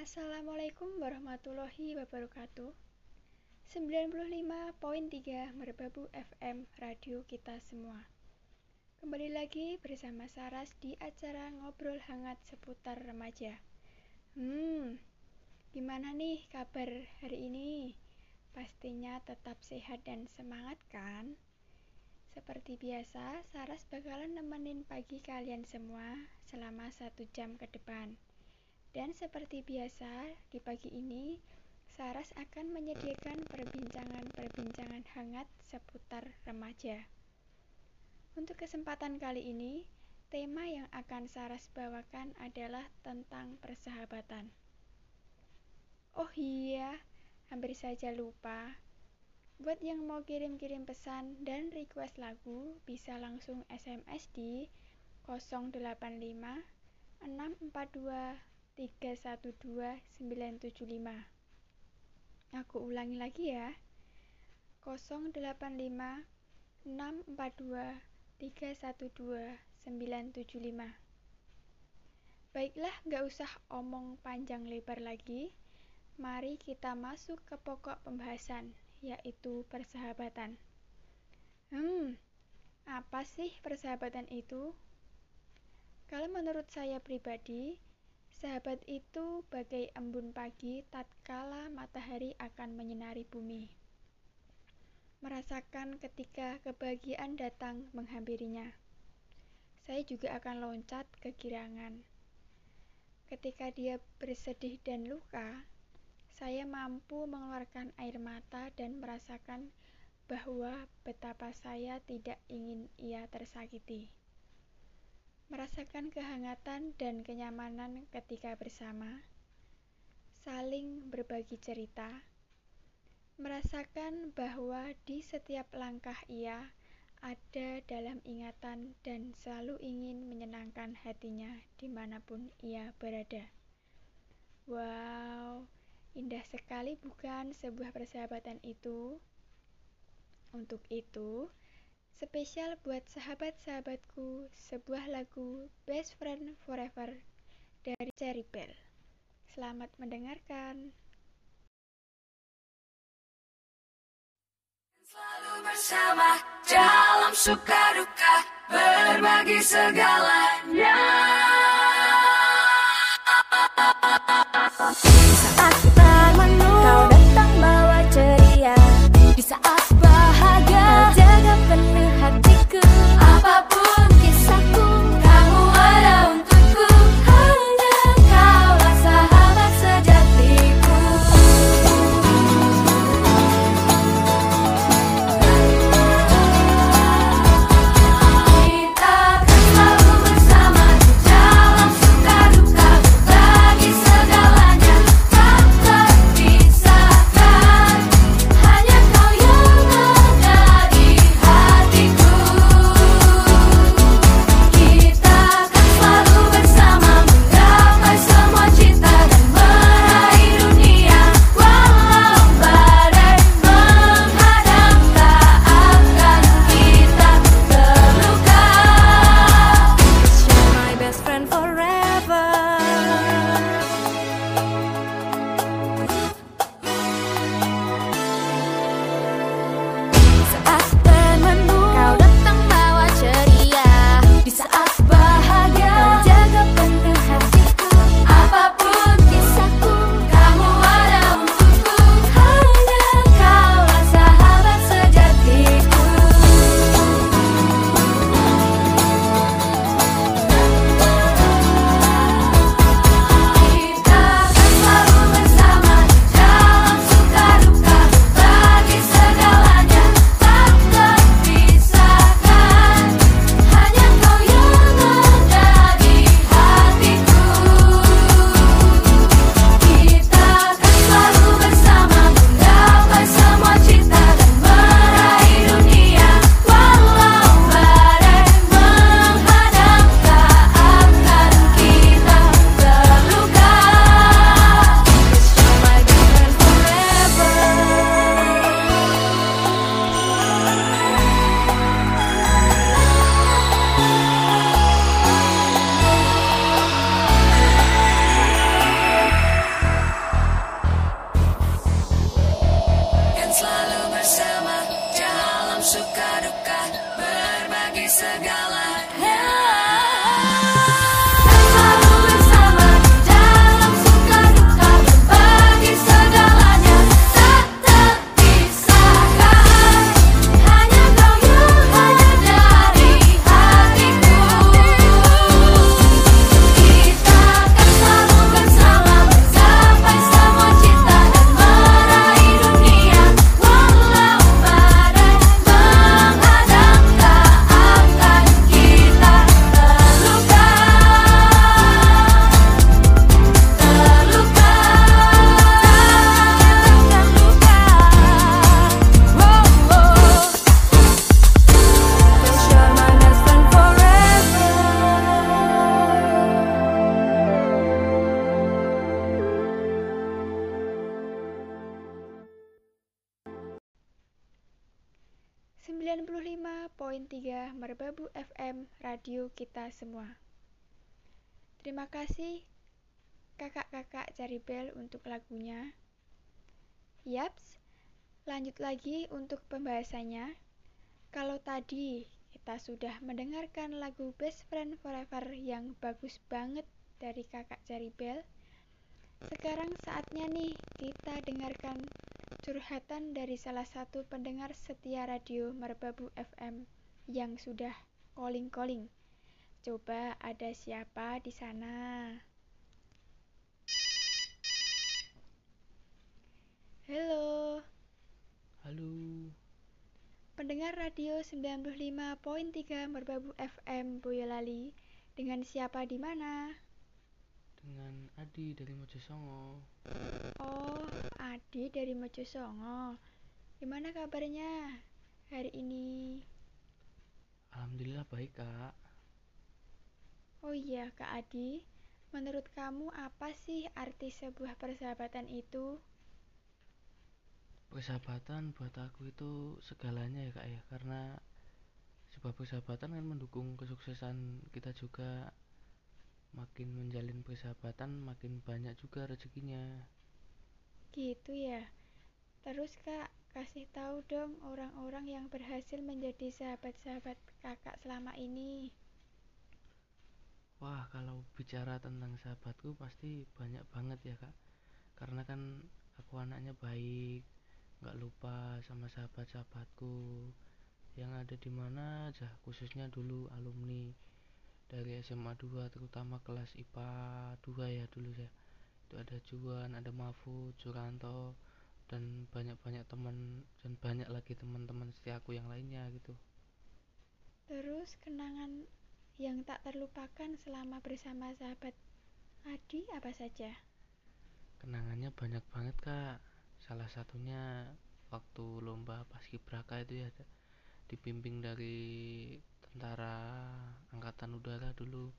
Assalamualaikum warahmatullahi wabarakatuh. 95.3 Merbabu FM Radio kita semua. Kembali lagi bersama Saras di acara Ngobrol Hangat seputar remaja. Hmm, gimana nih kabar hari ini? Pastinya tetap sehat dan semangat kan? Seperti biasa, Saras bakalan nemenin pagi kalian semua selama satu jam ke depan dan seperti biasa, di pagi ini Saras akan menyediakan perbincangan-perbincangan hangat seputar remaja. Untuk kesempatan kali ini, tema yang akan Saras bawakan adalah tentang persahabatan. Oh iya, hampir saja lupa. Buat yang mau kirim-kirim pesan dan request lagu, bisa langsung SMS di 085 642 312975 Aku ulangi lagi ya. 085 642 312 975 Baiklah, gak usah omong panjang lebar lagi Mari kita masuk ke pokok pembahasan, yaitu persahabatan Hmm, apa sih persahabatan itu? Kalau menurut saya pribadi, Sahabat itu bagai embun pagi tatkala matahari akan menyinari bumi. Merasakan ketika kebahagiaan datang menghampirinya. Saya juga akan loncat kegirangan. Ketika dia bersedih dan luka, saya mampu mengeluarkan air mata dan merasakan bahwa betapa saya tidak ingin ia tersakiti. Merasakan kehangatan dan kenyamanan ketika bersama, saling berbagi cerita, merasakan bahwa di setiap langkah ia ada dalam ingatan dan selalu ingin menyenangkan hatinya di mana pun ia berada. Wow, indah sekali bukan sebuah persahabatan itu? Untuk itu, Spesial buat sahabat-sahabatku, sebuah lagu Best Friend Forever dari Cherry Bell. Selamat mendengarkan. Selalu bersama dalam suka duka, berbagi segalanya. Suka duka berbagi segala 101,3 Merbabu FM Radio kita semua. Terima kasih kakak-kakak Caribel untuk lagunya. Yaps, lanjut lagi untuk pembahasannya. Kalau tadi kita sudah mendengarkan lagu Best Friend Forever yang bagus banget dari kakak caribel sekarang saatnya nih kita dengarkan curhatan dari salah satu pendengar setia radio Merbabu FM yang sudah calling-calling. Coba ada siapa di sana? Halo, Halo, pendengar radio 95.3 Merbabu FM Boyolali. Dengan siapa di mana? dengan Adi dari Mojosongo. Oh, Adi dari Mojosongo. Gimana kabarnya hari ini? Alhamdulillah baik kak. Oh iya, Kak Adi, menurut kamu apa sih arti sebuah persahabatan itu? Persahabatan buat aku itu segalanya ya kak ya, karena sebuah persahabatan kan mendukung kesuksesan kita juga. Makin menjalin persahabatan, makin banyak juga rezekinya. Gitu ya. Terus Kak, kasih tahu dong orang-orang yang berhasil menjadi sahabat-sahabat Kakak selama ini. Wah, kalau bicara tentang sahabatku pasti banyak banget ya kak. Karena kan aku anaknya baik, nggak lupa sama sahabat-sahabatku yang ada di mana aja, khususnya dulu alumni dari SMA 2 terutama kelas IPA 2 ya dulu ya. Itu ada Juan, ada Mahfud, Suranto dan banyak-banyak teman dan banyak lagi teman-teman setiaku yang lainnya gitu. Terus kenangan yang tak terlupakan selama bersama sahabat Adi apa saja? Kenangannya banyak banget kak Salah satunya waktu lomba paskibraka itu ya Dibimbing dari tentara angkatan udara dulu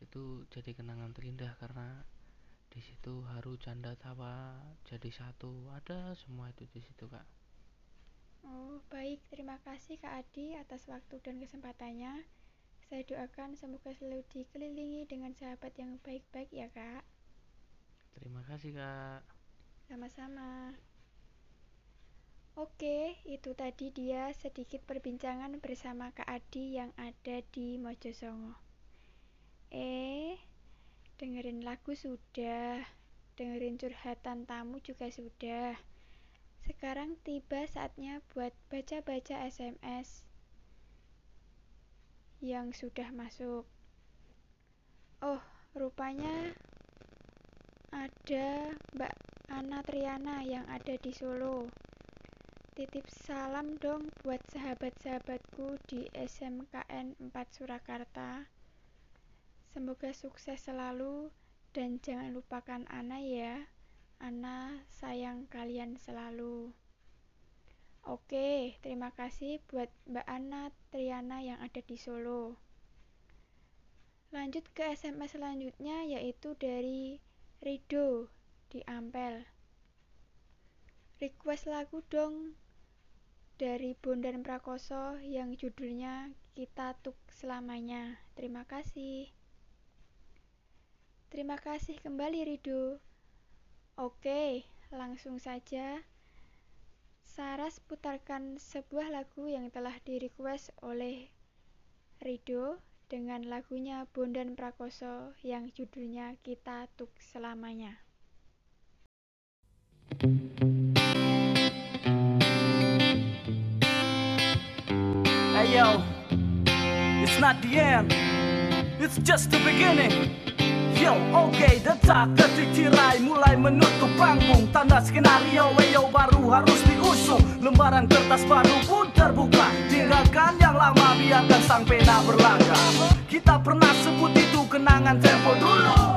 Itu jadi kenangan terindah karena di situ haru canda tawa jadi satu ada semua itu di situ kak Oh, baik. Terima kasih Kak Adi atas waktu dan kesempatannya. Saya doakan semoga selalu dikelilingi dengan sahabat yang baik-baik ya, Kak. terima kasih kak Sama-sama. Oke, itu tadi dia sedikit perbincangan bersama Kak Adi yang ada di Mojosongo. Eh, dengerin lagu sudah, dengerin curhatan tamu juga sudah. Sekarang tiba saatnya buat baca-baca SMS yang sudah masuk. Oh, rupanya ada Mbak Ana Triana yang ada di Solo. Titip salam dong buat sahabat-sahabatku di SMKN 4 Surakarta. Semoga sukses selalu dan jangan lupakan Ana ya. Ana sayang kalian selalu. Oke, terima kasih buat Mbak Ana Triana yang ada di Solo. Lanjut ke SMS selanjutnya yaitu dari Rido di Ampel. Request lagu dong dari Bondan Prakoso yang judulnya Kita Tuk Selamanya. Terima kasih. Terima kasih kembali Rido. Oke, langsung saja Saras putarkan sebuah lagu yang telah direquest oleh Rido dengan lagunya Bondan Prakoso yang judulnya Kita Tuk Selamanya. Hey yo, it's not the end, it's just the beginning. Yo, oke, detak detik tirai mulai menutup panggung. Tanda skenario, weyo baru harus diusung. Lembaran kertas baru pun terbuka. Tinggalkan yang lama, biarkan sang pena berlangkah. Kita pernah sebut itu kenangan tempo dulu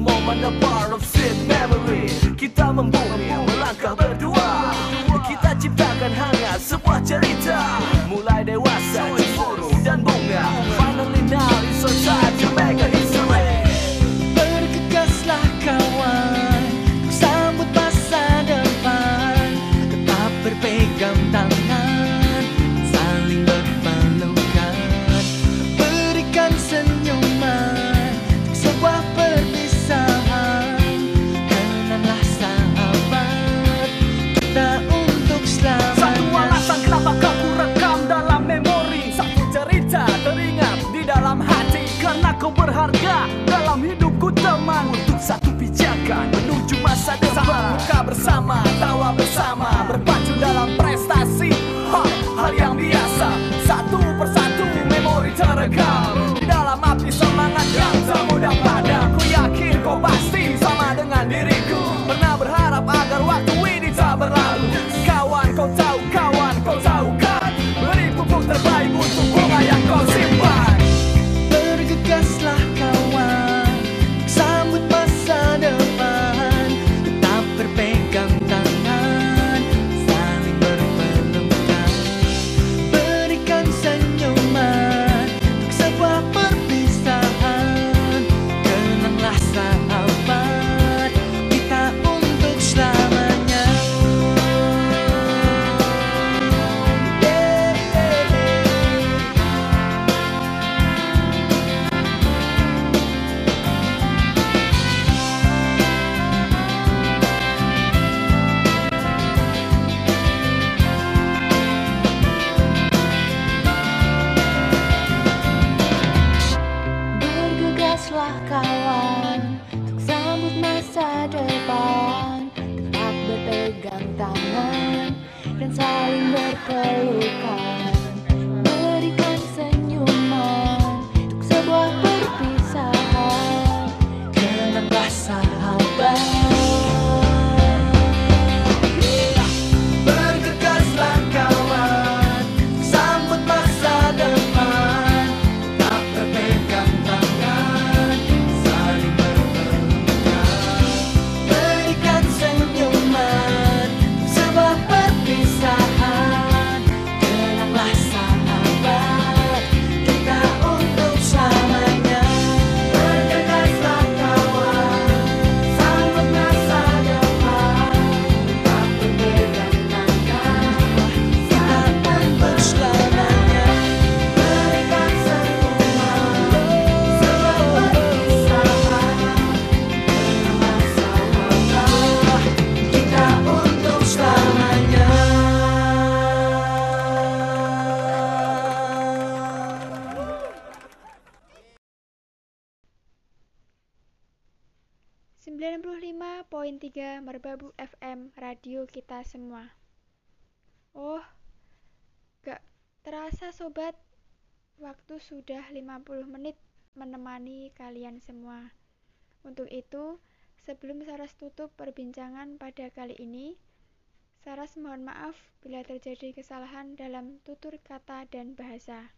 moment a part of sweet memory. Kita membumi melangkah berdua berpegang tangan Dan saling berpelukan 95.3 Merbabu FM Radio kita semua. Oh, gak terasa sobat, waktu sudah 50 menit menemani kalian semua. Untuk itu, sebelum Saras tutup perbincangan pada kali ini, Saras mohon maaf bila terjadi kesalahan dalam tutur kata dan bahasa.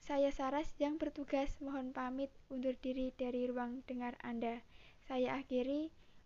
Saya Saras yang bertugas mohon pamit undur diri dari ruang dengar Anda. Saya akhiri.